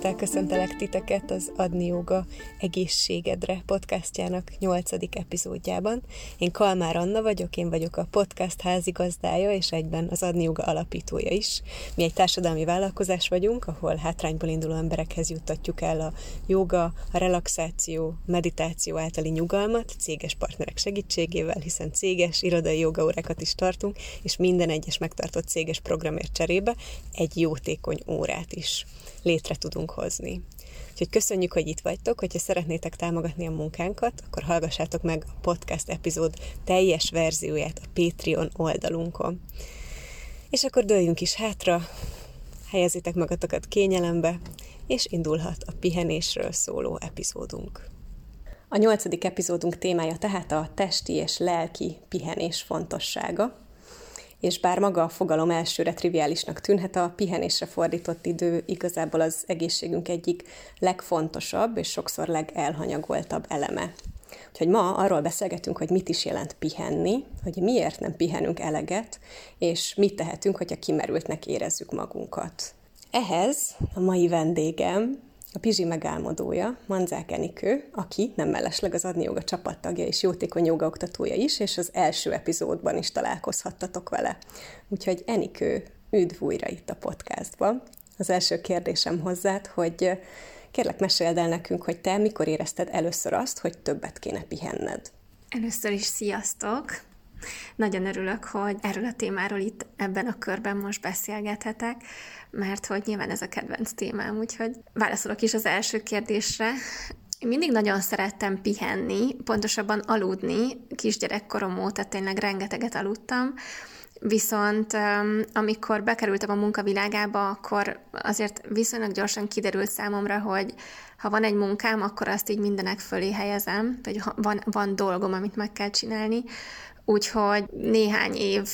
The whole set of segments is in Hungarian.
Szeretettel köszöntelek titeket az Adni Joga Egészségedre podcastjának nyolcadik epizódjában. Én Kalmár Anna vagyok, én vagyok a podcast házigazdája, és egyben az Adni Joga alapítója is. Mi egy társadalmi vállalkozás vagyunk, ahol hátrányból induló emberekhez juttatjuk el a joga, a relaxáció, meditáció általi nyugalmat céges partnerek segítségével, hiszen céges irodai jogaórákat is tartunk, és minden egyes megtartott céges programért cserébe egy jótékony órát is létre tudunk hozni. Úgyhogy köszönjük, hogy itt vagytok, hogyha szeretnétek támogatni a munkánkat, akkor hallgassátok meg a podcast epizód teljes verzióját a Patreon oldalunkon. És akkor dőljünk is hátra, helyezitek magatokat kényelembe, és indulhat a pihenésről szóló epizódunk. A nyolcadik epizódunk témája tehát a testi és lelki pihenés fontossága, és bár maga a fogalom elsőre triviálisnak tűnhet, a pihenésre fordított idő igazából az egészségünk egyik legfontosabb és sokszor legelhanyagoltabb eleme. Úgyhogy ma arról beszélgetünk, hogy mit is jelent pihenni, hogy miért nem pihenünk eleget, és mit tehetünk, hogyha kimerültnek érezzük magunkat. Ehhez a mai vendégem a Pizsi megálmodója, Manzák Enikő, aki nem mellesleg az Adni Joga csapattagja és jótékony jogaoktatója is, és az első epizódban is találkozhattatok vele. Úgyhogy Enikő, üdv újra itt a podcastban. Az első kérdésem hozzád, hogy kérlek meséld el nekünk, hogy te mikor érezted először azt, hogy többet kéne pihenned? Először is sziasztok! Nagyon örülök, hogy erről a témáról itt ebben a körben most beszélgethetek, mert hogy nyilván ez a kedvenc témám, úgyhogy válaszolok is az első kérdésre. Én mindig nagyon szerettem pihenni, pontosabban aludni, kisgyerekkorom óta tényleg rengeteget aludtam, Viszont amikor bekerültem a munkavilágába, akkor azért viszonylag gyorsan kiderült számomra, hogy ha van egy munkám, akkor azt így mindenek fölé helyezem, vagy van, van dolgom, amit meg kell csinálni, Úgyhogy néhány év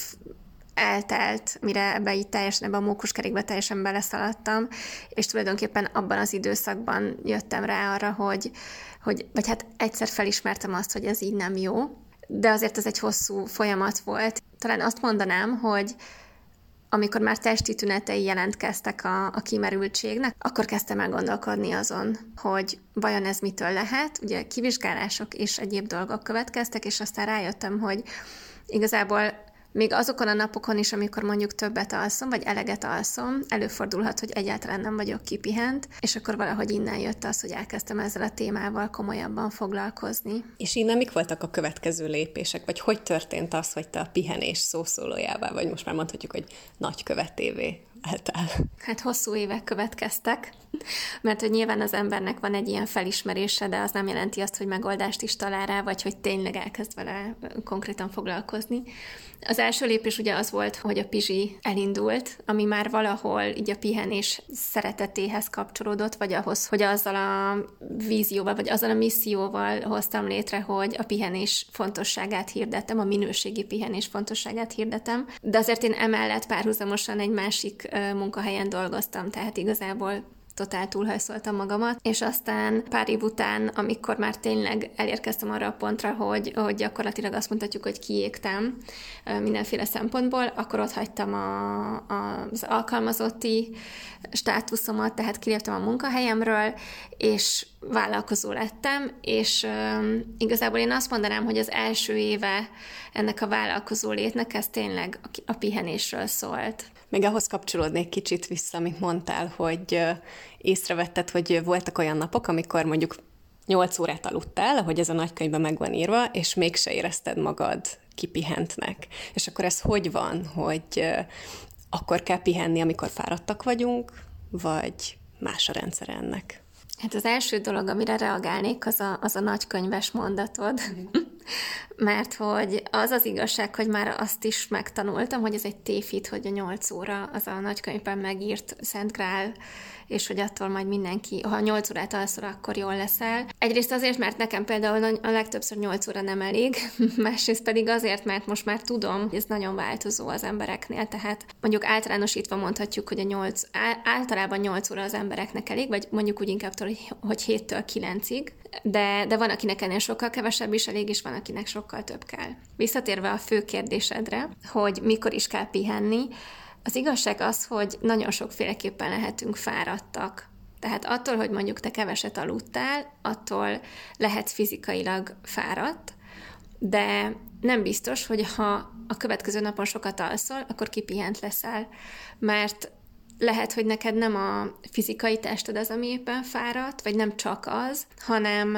eltelt, mire ebbe így teljesen, ebbe a mókuskerékbe teljesen beleszaladtam, és tulajdonképpen abban az időszakban jöttem rá arra, hogy, hogy vagy hát egyszer felismertem azt, hogy ez így nem jó, de azért ez egy hosszú folyamat volt. Talán azt mondanám, hogy amikor már testi tünetei jelentkeztek a, a kimerültségnek, akkor kezdtem el gondolkodni azon, hogy vajon ez mitől lehet. Ugye kivizsgálások és egyéb dolgok következtek, és aztán rájöttem, hogy igazából még azokon a napokon is, amikor mondjuk többet alszom, vagy eleget alszom, előfordulhat, hogy egyáltalán nem vagyok kipihent, és akkor valahogy innen jött az, hogy elkezdtem ezzel a témával komolyabban foglalkozni. És innen mik voltak a következő lépések, vagy hogy történt az, hogy te a pihenés szószólójává, vagy most már mondhatjuk, hogy nagykövetévé álltál? Hát hosszú évek következtek, mert hogy nyilván az embernek van egy ilyen felismerése, de az nem jelenti azt, hogy megoldást is talál rá, vagy hogy tényleg elkezd vele konkrétan foglalkozni. Az első lépés ugye az volt, hogy a Pizsi elindult, ami már valahol így a pihenés szeretetéhez kapcsolódott, vagy ahhoz, hogy azzal a vízióval, vagy azzal a misszióval hoztam létre, hogy a pihenés fontosságát hirdetem, a minőségi pihenés fontosságát hirdetem. De azért én emellett párhuzamosan egy másik munkahelyen dolgoztam, tehát igazából totál túlhajszoltam magamat, és aztán pár év után, amikor már tényleg elérkeztem arra a pontra, hogy, hogy gyakorlatilag azt mondhatjuk, hogy kiégtem mindenféle szempontból, akkor ott hagytam a, a, az alkalmazotti státuszomat, tehát kiléptem a munkahelyemről, és vállalkozó lettem, és um, igazából én azt mondanám, hogy az első éve ennek a vállalkozó létnek ez tényleg a pihenésről szólt. Még ahhoz kapcsolódnék kicsit vissza, amit mondtál, hogy észrevetted, hogy voltak olyan napok, amikor mondjuk 8 órát aludtál, ahogy ez a nagykönyvben meg van írva, és mégse érezted magad kipihentnek. És akkor ez hogy van, hogy akkor kell pihenni, amikor fáradtak vagyunk, vagy más a rendszer ennek? Hát az első dolog, amire reagálnék, az a, az a nagykönyves mondatod. Mm. Mert hogy az az igazság, hogy már azt is megtanultam, hogy ez egy tévhit, hogy a nyolc óra az a nagykönyvben megírt Szent Grál és hogy attól majd mindenki, ha 8 órát alszol, akkor jól leszel. Egyrészt azért, mert nekem például a legtöbbször 8 óra nem elég, másrészt pedig azért, mert most már tudom, hogy ez nagyon változó az embereknél, tehát mondjuk általánosítva mondhatjuk, hogy a 8, általában 8 óra az embereknek elég, vagy mondjuk úgy inkább, hogy 7-től 9-ig, de, de van, akinek ennél sokkal kevesebb is elég, és van, akinek sokkal több kell. Visszatérve a fő kérdésedre, hogy mikor is kell pihenni, az igazság az, hogy nagyon sokféleképpen lehetünk fáradtak. Tehát attól, hogy mondjuk te keveset aludtál, attól lehet fizikailag fáradt, de nem biztos, hogy ha a következő napon sokat alszol, akkor kipihent leszel, mert lehet, hogy neked nem a fizikai tested az, ami éppen fáradt, vagy nem csak az, hanem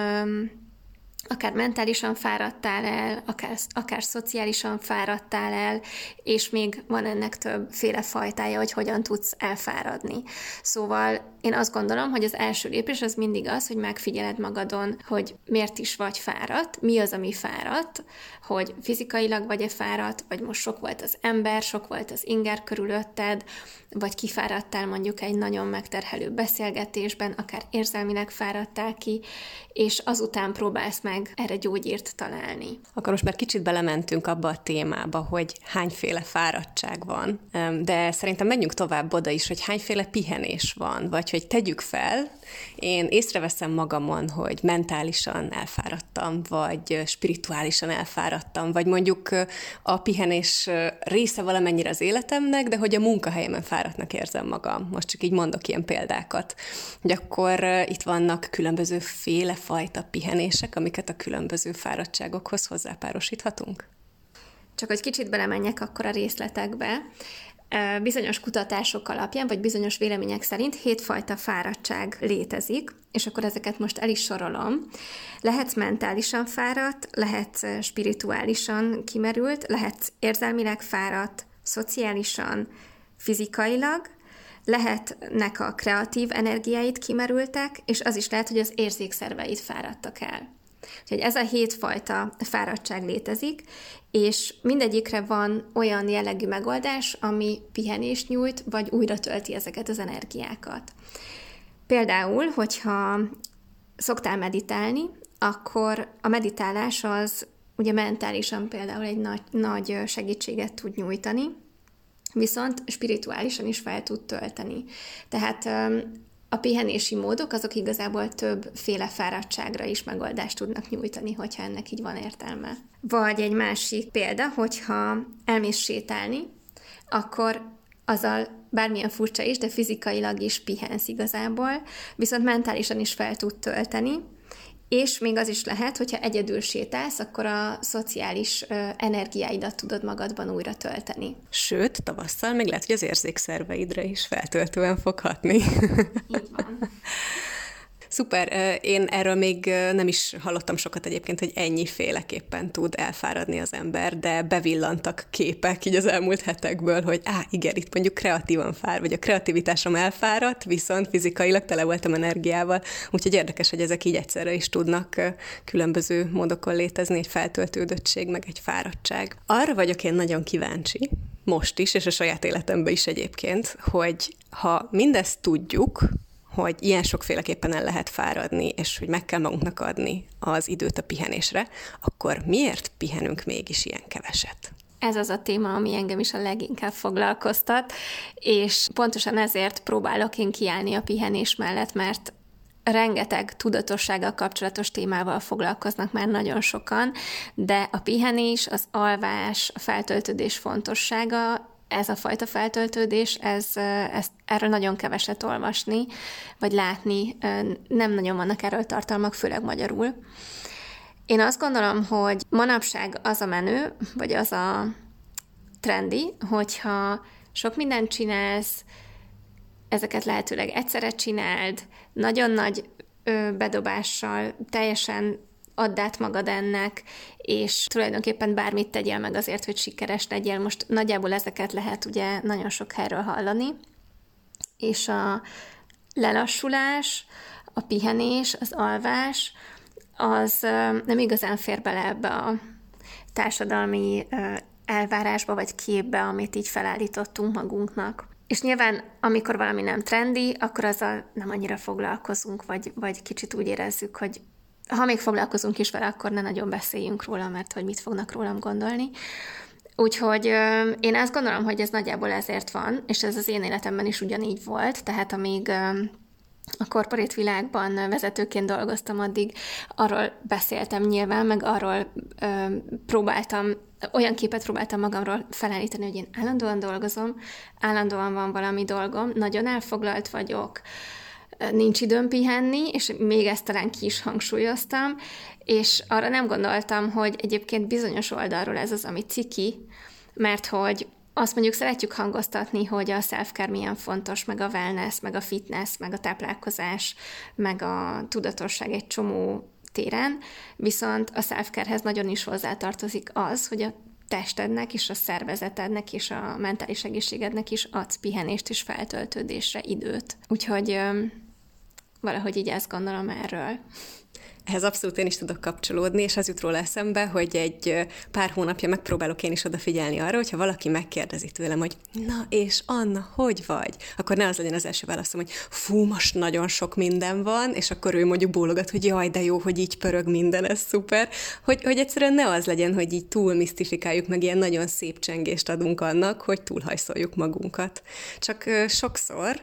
akár mentálisan fáradtál el, akár, akár szociálisan fáradtál el, és még van ennek többféle fajtája, hogy hogyan tudsz elfáradni. Szóval én azt gondolom, hogy az első lépés az mindig az, hogy megfigyeled magadon, hogy miért is vagy fáradt, mi az, ami fáradt, hogy fizikailag vagy-e fáradt, vagy most sok volt az ember, sok volt az inger körülötted, vagy kifáradtál mondjuk egy nagyon megterhelő beszélgetésben, akár érzelmileg fáradtál ki, és azután próbálsz meg erre gyógyírt találni. Akkor most már kicsit belementünk abba a témába, hogy hányféle fáradtság van, de szerintem menjünk tovább oda is, hogy hányféle pihenés van, vagy hogy tegyük fel, én észreveszem magamon, hogy mentálisan elfáradtam, vagy spirituálisan elfáradtam, vagy mondjuk a pihenés része valamennyire az életemnek, de hogy a munkahelyemen fáradtnak érzem magam. Most csak így mondok ilyen példákat. Hogy akkor itt vannak különböző féle fajta pihenések, amiket a különböző fáradtságokhoz hozzápárosíthatunk? Csak hogy kicsit belemenjek akkor a részletekbe bizonyos kutatások alapján, vagy bizonyos vélemények szerint hétfajta fáradtság létezik, és akkor ezeket most el is sorolom. Lehet mentálisan fáradt, lehet spirituálisan kimerült, lehet érzelmileg fáradt, szociálisan, fizikailag, lehetnek a kreatív energiáit kimerültek, és az is lehet, hogy az érzékszerveit fáradtak el. Úgyhogy ez a hétfajta fáradtság létezik, és mindegyikre van olyan jellegű megoldás, ami pihenést nyújt, vagy újra tölti ezeket az energiákat. Például, hogyha szoktál meditálni, akkor a meditálás az ugye mentálisan például egy nagy, nagy segítséget tud nyújtani, viszont spirituálisan is fel tud tölteni. Tehát a pihenési módok azok igazából többféle fáradtságra is megoldást tudnak nyújtani, hogyha ennek így van értelme. Vagy egy másik példa, hogyha elmész sétálni, akkor azzal bármilyen furcsa is, de fizikailag is pihensz igazából, viszont mentálisan is fel tud tölteni, és még az is lehet, hogyha egyedül sétálsz, akkor a szociális energiáidat tudod magadban újra tölteni. Sőt, tavasszal még lehet, hogy az érzékszerveidre is feltöltően fog hatni. Így van. Szuper, én erről még nem is hallottam sokat egyébként, hogy ennyi féleképpen tud elfáradni az ember, de bevillantak képek így az elmúlt hetekből, hogy á, igen, itt mondjuk kreatívan fár, vagy a kreativitásom elfáradt, viszont fizikailag tele voltam energiával, úgyhogy érdekes, hogy ezek így egyszerre is tudnak különböző módokon létezni, egy feltöltődöttség, meg egy fáradtság. Arra vagyok én nagyon kíváncsi, most is, és a saját életemben is egyébként, hogy ha mindezt tudjuk, hogy ilyen sokféleképpen el lehet fáradni, és hogy meg kell magunknak adni az időt a pihenésre, akkor miért pihenünk mégis ilyen keveset? Ez az a téma, ami engem is a leginkább foglalkoztat, és pontosan ezért próbálok én kiállni a pihenés mellett, mert rengeteg tudatossággal kapcsolatos témával foglalkoznak már nagyon sokan, de a pihenés, az alvás, a feltöltődés fontossága ez a fajta feltöltődés, ez, ez, erről nagyon keveset olvasni, vagy látni, nem nagyon vannak erről tartalmak, főleg magyarul. Én azt gondolom, hogy manapság az a menő, vagy az a trendi, hogyha sok mindent csinálsz, ezeket lehetőleg egyszerre csináld, nagyon nagy bedobással, teljesen add át magad ennek, és tulajdonképpen bármit tegyél meg azért, hogy sikeres legyél. Most nagyjából ezeket lehet ugye nagyon sok helyről hallani, és a lelassulás, a pihenés, az alvás, az nem igazán fér bele ebbe a társadalmi elvárásba vagy képbe, amit így felállítottunk magunknak. És nyilván, amikor valami nem trendi, akkor azzal nem annyira foglalkozunk, vagy, vagy kicsit úgy érezzük, hogy ha még foglalkozunk is vele, akkor ne nagyon beszéljünk róla, mert hogy mit fognak rólam gondolni. Úgyhogy ö, én azt gondolom, hogy ez nagyjából ezért van, és ez az én életemben is ugyanígy volt, tehát amíg ö, a korporét világban vezetőként dolgoztam, addig arról beszéltem nyilván, meg arról ö, próbáltam, olyan képet próbáltam magamról felállítani, hogy én állandóan dolgozom, állandóan van valami dolgom, nagyon elfoglalt vagyok, nincs időm pihenni, és még ezt talán ki is hangsúlyoztam, és arra nem gondoltam, hogy egyébként bizonyos oldalról ez az, ami ciki, mert hogy azt mondjuk szeretjük hangoztatni, hogy a self milyen fontos, meg a wellness, meg a fitness, meg a táplálkozás, meg a tudatosság egy csomó téren, viszont a self nagyon is hozzátartozik az, hogy a testednek és a szervezetednek és a mentális egészségednek is adsz pihenést és feltöltődésre időt. Úgyhogy valahogy így ezt gondolom erről. Ehhez abszolút én is tudok kapcsolódni, és az jut róla eszembe, hogy egy pár hónapja megpróbálok én is odafigyelni arra, hogyha valaki megkérdezi tőlem, hogy na és Anna, hogy vagy? Akkor ne az legyen az első válaszom, hogy fú, most nagyon sok minden van, és akkor ő mondjuk bólogat, hogy jaj, de jó, hogy így pörög minden, ez szuper. Hogy, hogy egyszerűen ne az legyen, hogy így túl misztifikáljuk, meg ilyen nagyon szép csengést adunk annak, hogy túlhajszoljuk magunkat. Csak sokszor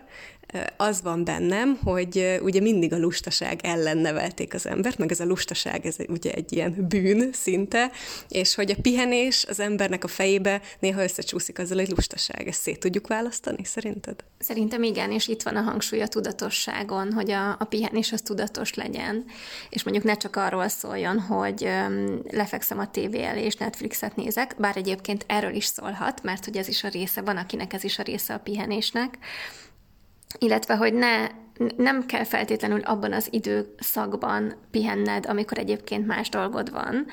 az van bennem, hogy ugye mindig a lustaság ellen nevelték az embert, meg ez a lustaság, ez ugye egy ilyen bűn szinte, és hogy a pihenés az embernek a fejébe néha összecsúszik azzal, hogy lustaság. Ezt szét tudjuk választani, szerinted? Szerintem igen, és itt van a hangsúly a tudatosságon, hogy a, a pihenés az tudatos legyen, és mondjuk ne csak arról szóljon, hogy öm, lefekszem a tévé elé, és Netflixet nézek, bár egyébként erről is szólhat, mert hogy ez is a része, van akinek ez is a része a pihenésnek, illetve hogy ne, nem kell feltétlenül abban az időszakban pihenned, amikor egyébként más dolgod van,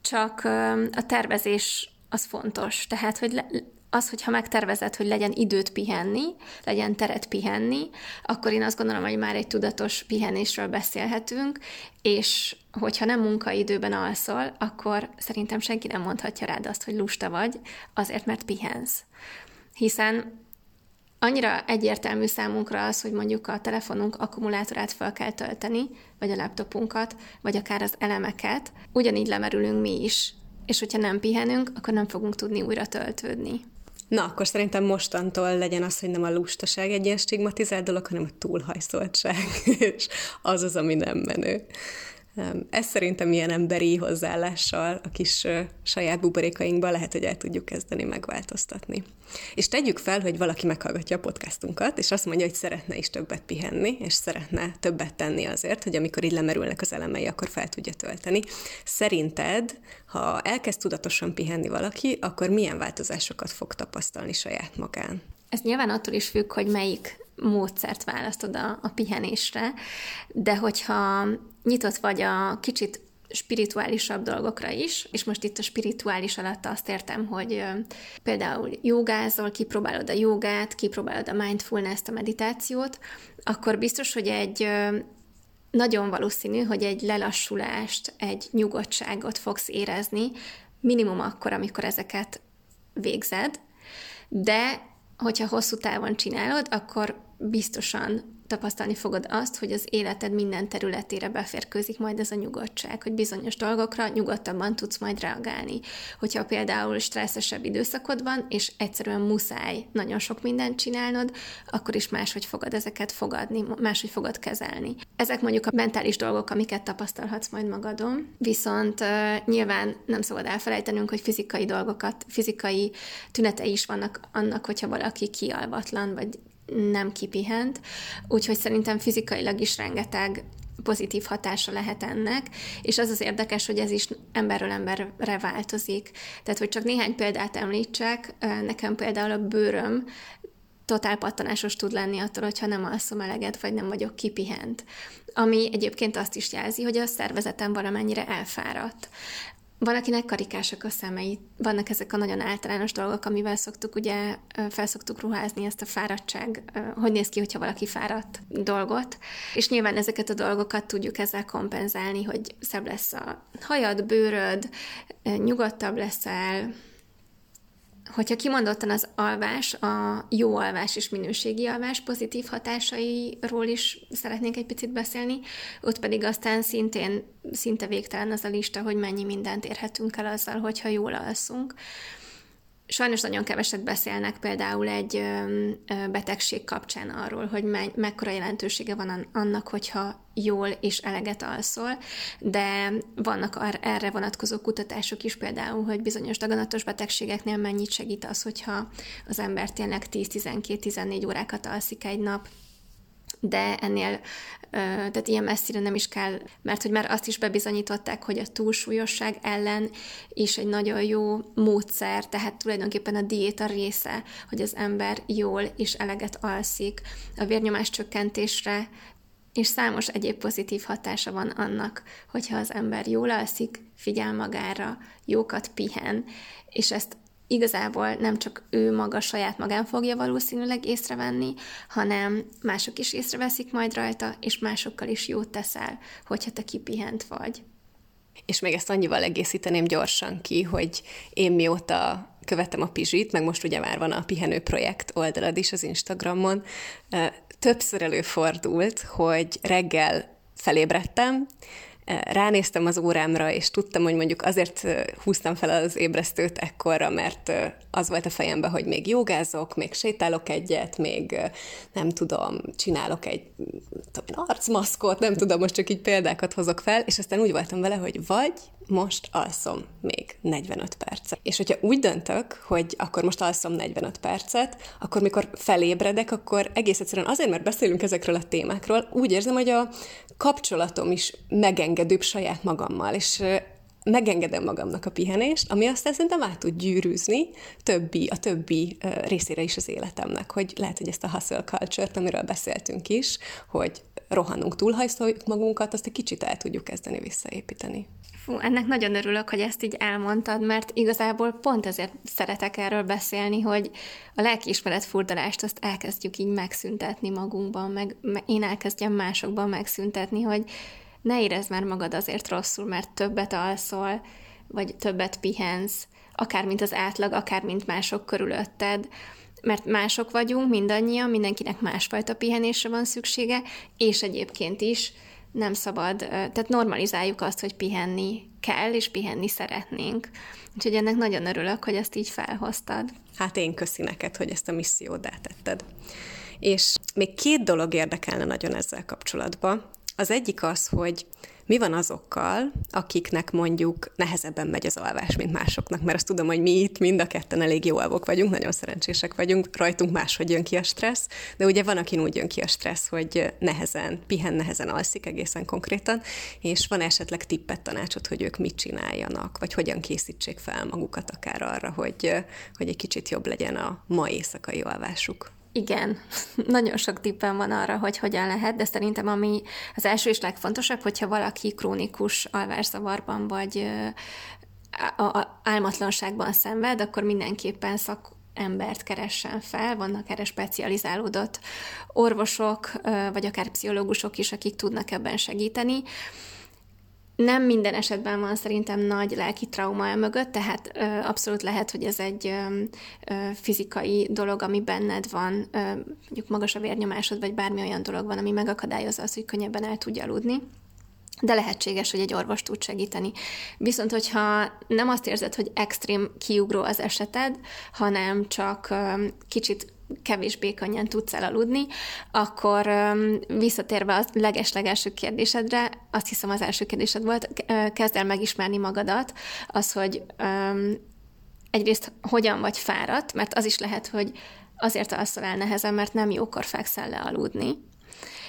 csak a tervezés az fontos. Tehát, hogy le, az, hogyha megtervezed, hogy legyen időt pihenni, legyen teret pihenni, akkor én azt gondolom, hogy már egy tudatos pihenésről beszélhetünk, és hogyha nem munkaidőben alszol, akkor szerintem senki nem mondhatja rád azt, hogy lusta vagy, azért, mert pihensz. Hiszen annyira egyértelmű számunkra az, hogy mondjuk a telefonunk akkumulátorát fel kell tölteni, vagy a laptopunkat, vagy akár az elemeket, ugyanígy lemerülünk mi is. És hogyha nem pihenünk, akkor nem fogunk tudni újra töltődni. Na, akkor szerintem mostantól legyen az, hogy nem a lustaság egy ilyen stigmatizált dolog, hanem a túlhajszoltság, és az az, ami nem menő. Ez szerintem ilyen emberi hozzáállással a kis saját buborékainkban lehet, hogy el tudjuk kezdeni megváltoztatni. És tegyük fel, hogy valaki meghallgatja a podcastunkat, és azt mondja, hogy szeretne is többet pihenni, és szeretne többet tenni azért, hogy amikor így lemerülnek az elemei, akkor fel tudja tölteni. Szerinted, ha elkezd tudatosan pihenni valaki, akkor milyen változásokat fog tapasztalni saját magán? Ez nyilván attól is függ, hogy melyik módszert választod a, a pihenésre, de hogyha nyitott vagy a kicsit spirituálisabb dolgokra is, és most itt a spirituális alatt azt értem, hogy például jogázol, kipróbálod a jogát, kipróbálod a mindfulness-t, a meditációt, akkor biztos, hogy egy nagyon valószínű, hogy egy lelassulást, egy nyugodtságot fogsz érezni, minimum akkor, amikor ezeket végzed, de hogyha hosszú távon csinálod, akkor biztosan tapasztalni fogod azt, hogy az életed minden területére beférkőzik majd ez a nyugodtság, hogy bizonyos dolgokra nyugodtabban tudsz majd reagálni. Hogyha például stresszesebb időszakod van, és egyszerűen muszáj nagyon sok mindent csinálnod, akkor is máshogy fogod ezeket fogadni, máshogy fogod kezelni. Ezek mondjuk a mentális dolgok, amiket tapasztalhatsz majd magadon, viszont uh, nyilván nem szabad elfelejtenünk, hogy fizikai dolgokat, fizikai tünetei is vannak annak, hogyha valaki kialvatlan, vagy nem kipihent, úgyhogy szerintem fizikailag is rengeteg pozitív hatása lehet ennek, és az az érdekes, hogy ez is emberről emberre változik. Tehát, hogy csak néhány példát említsek, nekem például a bőröm totál pattanásos tud lenni attól, hogyha nem alszom eleget, vagy nem vagyok kipihent. Ami egyébként azt is jelzi, hogy a szervezetem valamennyire elfáradt. Van, akinek karikásak a szemei. Vannak ezek a nagyon általános dolgok, amivel szoktuk ugye felszoktuk ruházni ezt a fáradtság, hogy néz ki, hogyha valaki fáradt dolgot. És nyilván ezeket a dolgokat tudjuk ezzel kompenzálni, hogy szebb lesz a hajad, bőröd, nyugodtabb leszel, Hogyha kimondottan az alvás, a jó alvás és minőségi alvás pozitív hatásairól is szeretnénk egy picit beszélni, ott pedig aztán szintén szinte végtelen az a lista, hogy mennyi mindent érhetünk el azzal, hogyha jól alszunk. Sajnos nagyon keveset beszélnek például egy betegség kapcsán arról, hogy me- mekkora jelentősége van annak, hogyha jól és eleget alszol, de vannak ar- erre vonatkozó kutatások is például, hogy bizonyos daganatos betegségeknél mennyit segít az, hogyha az ember tényleg 10-12-14 órákat alszik egy nap, de ennél tehát ilyen messzire nem is kell, mert hogy már azt is bebizonyították, hogy a túlsúlyosság ellen is egy nagyon jó módszer, tehát tulajdonképpen a diéta része, hogy az ember jól és eleget alszik, a vérnyomás csökkentésre, és számos egyéb pozitív hatása van annak, hogyha az ember jól alszik, figyel magára, jókat pihen, és ezt igazából nem csak ő maga saját magán fogja valószínűleg észrevenni, hanem mások is észreveszik majd rajta, és másokkal is jót teszel, hogyha te kipihent vagy. És még ezt annyival egészíteném gyorsan ki, hogy én mióta követem a Pizsit, meg most ugye már van a Pihenő Projekt oldalad is az Instagramon, többször előfordult, hogy reggel felébredtem, ránéztem az órámra, és tudtam, hogy mondjuk azért húztam fel az ébresztőt ekkorra, mert az volt a fejemben, hogy még jogázok, még sétálok egyet, még nem tudom, csinálok egy tudom, arcmaszkot, nem tudom, most csak így példákat hozok fel, és aztán úgy voltam vele, hogy vagy most alszom még 45 percet. És hogyha úgy döntök, hogy akkor most alszom 45 percet, akkor mikor felébredek, akkor egész egyszerűen azért, mert beszélünk ezekről a témákról, úgy érzem, hogy a kapcsolatom is megengedőbb saját magammal, és megengedem magamnak a pihenést, ami aztán szerintem át tud gyűrűzni többi, a többi részére is az életemnek, hogy lehet, hogy ezt a hustle culture-t, amiről beszéltünk is, hogy rohanunk, túlhajszoljuk magunkat, azt egy kicsit el tudjuk kezdeni visszaépíteni. Fú, ennek nagyon örülök, hogy ezt így elmondtad, mert igazából pont ezért szeretek erről beszélni, hogy a lelkiismeret furdalást azt elkezdjük így megszüntetni magunkban, meg én elkezdjem másokban megszüntetni, hogy ne érezd már magad azért rosszul, mert többet alszol, vagy többet pihensz, akár mint az átlag, akár mint mások körülötted, mert mások vagyunk mindannyian, mindenkinek másfajta pihenésre van szüksége, és egyébként is nem szabad, tehát normalizáljuk azt, hogy pihenni kell, és pihenni szeretnénk. Úgyhogy ennek nagyon örülök, hogy ezt így felhoztad. Hát én köszi neked, hogy ezt a missziót eltetted. És még két dolog érdekelne nagyon ezzel kapcsolatban. Az egyik az, hogy mi van azokkal, akiknek mondjuk nehezebben megy az alvás, mint másoknak, mert azt tudom, hogy mi itt mind a ketten elég jó alvok vagyunk, nagyon szerencsések vagyunk, rajtunk máshogy jön ki a stressz, de ugye van, akin úgy jön ki a stressz, hogy nehezen, pihen, nehezen alszik egészen konkrétan, és van esetleg tippet, tanácsot, hogy ők mit csináljanak, vagy hogyan készítsék fel magukat akár arra, hogy, hogy egy kicsit jobb legyen a ma éjszakai alvásuk. Igen, nagyon sok tippem van arra, hogy hogyan lehet, de szerintem ami az első és legfontosabb, hogyha valaki krónikus alvászavarban vagy álmatlanságban szenved, akkor mindenképpen szak, embert keressen fel, vannak erre specializálódott orvosok, vagy akár pszichológusok is, akik tudnak ebben segíteni nem minden esetben van szerintem nagy lelki trauma mögött, tehát ö, abszolút lehet, hogy ez egy ö, ö, fizikai dolog, ami benned van, ö, mondjuk magas a vérnyomásod, vagy bármi olyan dolog van, ami megakadályozza azt, hogy könnyebben el tudja aludni de lehetséges, hogy egy orvos tud segíteni. Viszont, hogyha nem azt érzed, hogy extrém kiugró az eseted, hanem csak kicsit kevésbé könnyen tudsz elaludni, akkor visszatérve a legeslegelső kérdésedre, azt hiszem az első kérdésed volt, kezd el megismerni magadat, az, hogy egyrészt hogyan vagy fáradt, mert az is lehet, hogy azért alszol el nehezen, mert nem jókor fekszel le aludni,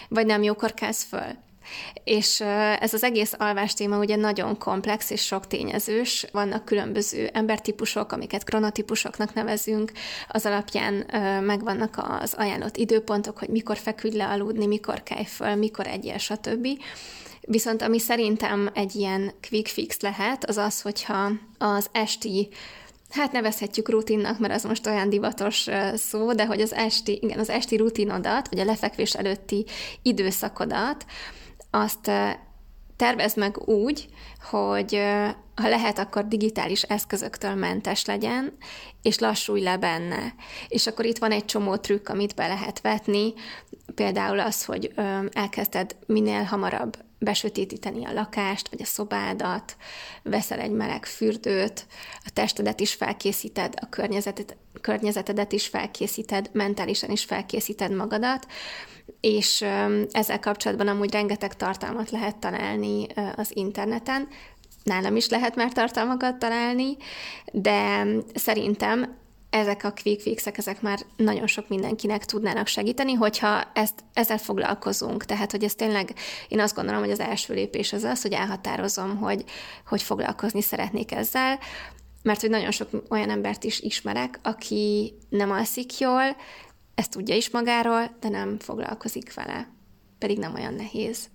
vagy nem jókor kezd föl. És ez az egész alvás téma ugye nagyon komplex és sok tényezős. Vannak különböző embertípusok, amiket kronotípusoknak nevezünk, az alapján megvannak az ajánlott időpontok, hogy mikor feküdj le aludni, mikor kelj föl, mikor egyél, stb. Viszont ami szerintem egy ilyen quick fix lehet, az az, hogyha az esti hát nevezhetjük rutinnak, mert az most olyan divatos szó, de hogy az esti, igen, az esti rutinodat, vagy a lefekvés előtti időszakodat, azt tervezd meg úgy, hogy ha lehet, akkor digitális eszközöktől mentes legyen, és lassulj le benne. És akkor itt van egy csomó trükk, amit be lehet vetni, például az, hogy elkezded minél hamarabb besötétíteni a lakást, vagy a szobádat, veszel egy meleg fürdőt, a testedet is felkészíted, a környezetet, környezetedet is felkészíted, mentálisan is felkészíted magadat, és ezzel kapcsolatban amúgy rengeteg tartalmat lehet találni az interneten, nálam is lehet már tartalmakat találni, de szerintem ezek a quick fixek, ezek már nagyon sok mindenkinek tudnának segíteni, hogyha ezt, ezzel foglalkozunk. Tehát, hogy ez tényleg, én azt gondolom, hogy az első lépés az az, hogy elhatározom, hogy, hogy foglalkozni szeretnék ezzel, mert hogy nagyon sok olyan embert is ismerek, aki nem alszik jól, ezt tudja is magáról, de nem foglalkozik vele. Pedig nem olyan nehéz.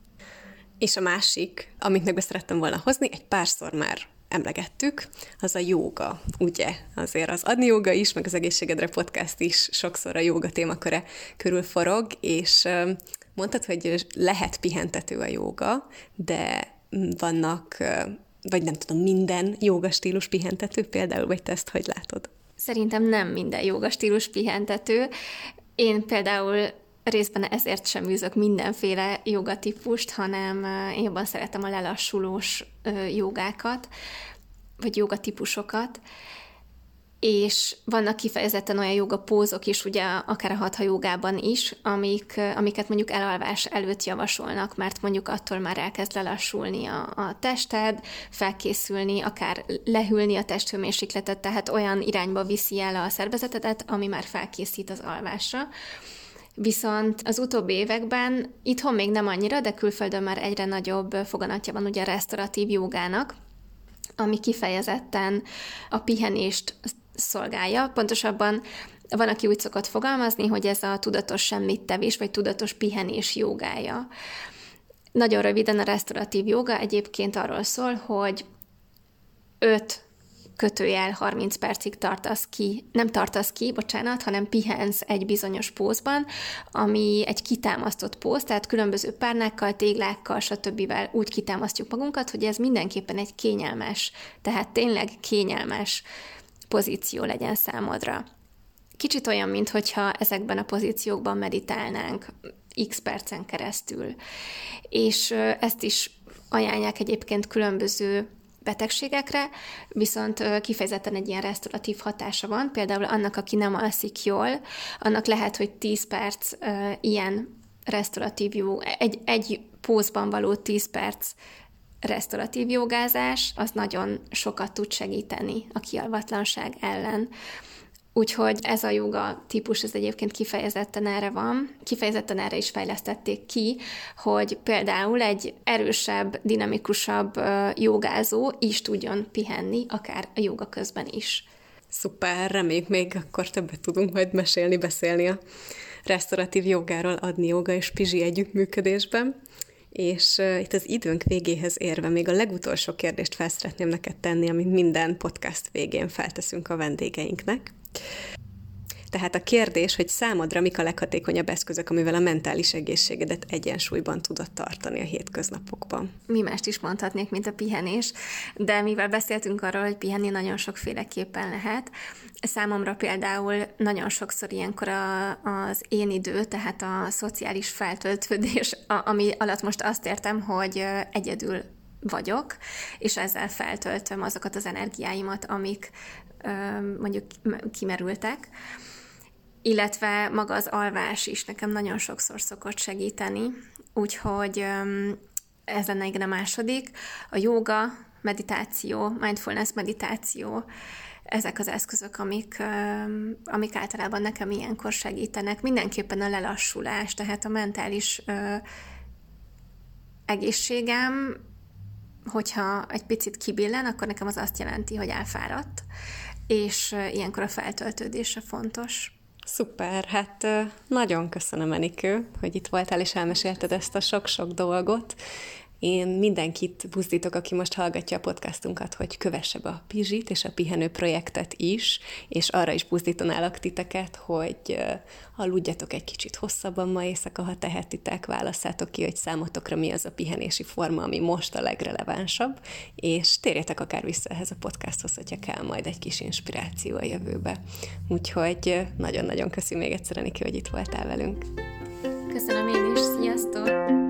És a másik, amit meg szerettem volna hozni, egy párszor már emlegettük, az a jóga, ugye? Azért az Adni Jóga is, meg az Egészségedre podcast is sokszor a jóga témaköre körül forog, és mondtad, hogy lehet pihentető a jóga, de vannak, vagy nem tudom, minden jóga stílus pihentető például, vagy te ezt hogy látod? Szerintem nem minden jóga stílus pihentető. Én például részben ezért sem űzök mindenféle jogatípust, hanem én jobban szeretem a lelassulós jogákat, vagy jogatípusokat, és vannak kifejezetten olyan jogapózok is, ugye akár a hatha jogában is, amik, amiket mondjuk elalvás előtt javasolnak, mert mondjuk attól már elkezd lelassulni a, a tested, felkészülni, akár lehűlni a testhőmérsékletet, tehát olyan irányba viszi el a szervezetedet, ami már felkészít az alvásra. Viszont az utóbbi években, itthon még nem annyira, de külföldön már egyre nagyobb foganatja van ugye a restauratív jogának, ami kifejezetten a pihenést szolgálja. Pontosabban van, aki úgy szokott fogalmazni, hogy ez a tudatos semmit tevés, vagy tudatos pihenés jogája. Nagyon röviden a restauratív joga egyébként arról szól, hogy öt kötőjel 30 percig tartasz ki, nem tartasz ki, bocsánat, hanem pihensz egy bizonyos pózban, ami egy kitámasztott póz, tehát különböző párnákkal, téglákkal, stb. úgy kitámasztjuk magunkat, hogy ez mindenképpen egy kényelmes, tehát tényleg kényelmes pozíció legyen számodra. Kicsit olyan, mintha ezekben a pozíciókban meditálnánk x percen keresztül. És ezt is ajánlják egyébként különböző betegségekre, viszont kifejezetten egy ilyen restauratív hatása van. Például annak, aki nem alszik jól, annak lehet, hogy 10 perc ilyen restauratív jó, egy, egy pózban való 10 perc restauratív jogázás, az nagyon sokat tud segíteni a kialvatlanság ellen. Úgyhogy ez a joga típus, ez egyébként kifejezetten erre van, kifejezetten erre is fejlesztették ki, hogy például egy erősebb, dinamikusabb jogázó is tudjon pihenni, akár a joga közben is. Szuper, reméljük még akkor többet tudunk majd mesélni, beszélni a restauratív jogáról, adni joga és pizsi együttműködésben. És itt az időnk végéhez érve még a legutolsó kérdést fel neked tenni, amit minden podcast végén felteszünk a vendégeinknek. Tehát a kérdés, hogy számodra mik a leghatékonyabb eszközök, amivel a mentális egészségedet egyensúlyban tudod tartani a hétköznapokban. Mi mást is mondhatnék, mint a pihenés, de mivel beszéltünk arról, hogy pihenni nagyon sokféleképpen lehet, számomra például nagyon sokszor ilyenkor a, az én idő, tehát a szociális feltöltődés, a, ami alatt most azt értem, hogy egyedül vagyok, és ezzel feltöltöm azokat az energiáimat, amik mondjuk kimerültek, illetve maga az alvás is nekem nagyon sokszor szokott segíteni, úgyhogy ez lenne igen a második. A joga, meditáció, mindfulness meditáció, ezek az eszközök, amik, amik általában nekem ilyenkor segítenek. Mindenképpen a lelassulás, tehát a mentális egészségem, hogyha egy picit kibillen, akkor nekem az azt jelenti, hogy elfáradt, és ilyenkor a feltöltődése fontos. Szuper, hát nagyon köszönöm, Enikő, hogy itt voltál és elmesélted ezt a sok-sok dolgot, én mindenkit buzdítok, aki most hallgatja a podcastunkat, hogy kövesse be a Pizsit és a Pihenő projektet is, és arra is buzdítanálak titeket, hogy aludjatok egy kicsit hosszabban ma éjszaka, ha tehetitek, válasszátok ki, hogy számotokra mi az a pihenési forma, ami most a legrelevánsabb, és térjetek akár vissza ehhez a podcasthoz, hogyha kell majd egy kis inspiráció a jövőbe. Úgyhogy nagyon-nagyon köszi még egyszer, Niki, hogy itt voltál velünk. Köszönöm én is, sziasztok!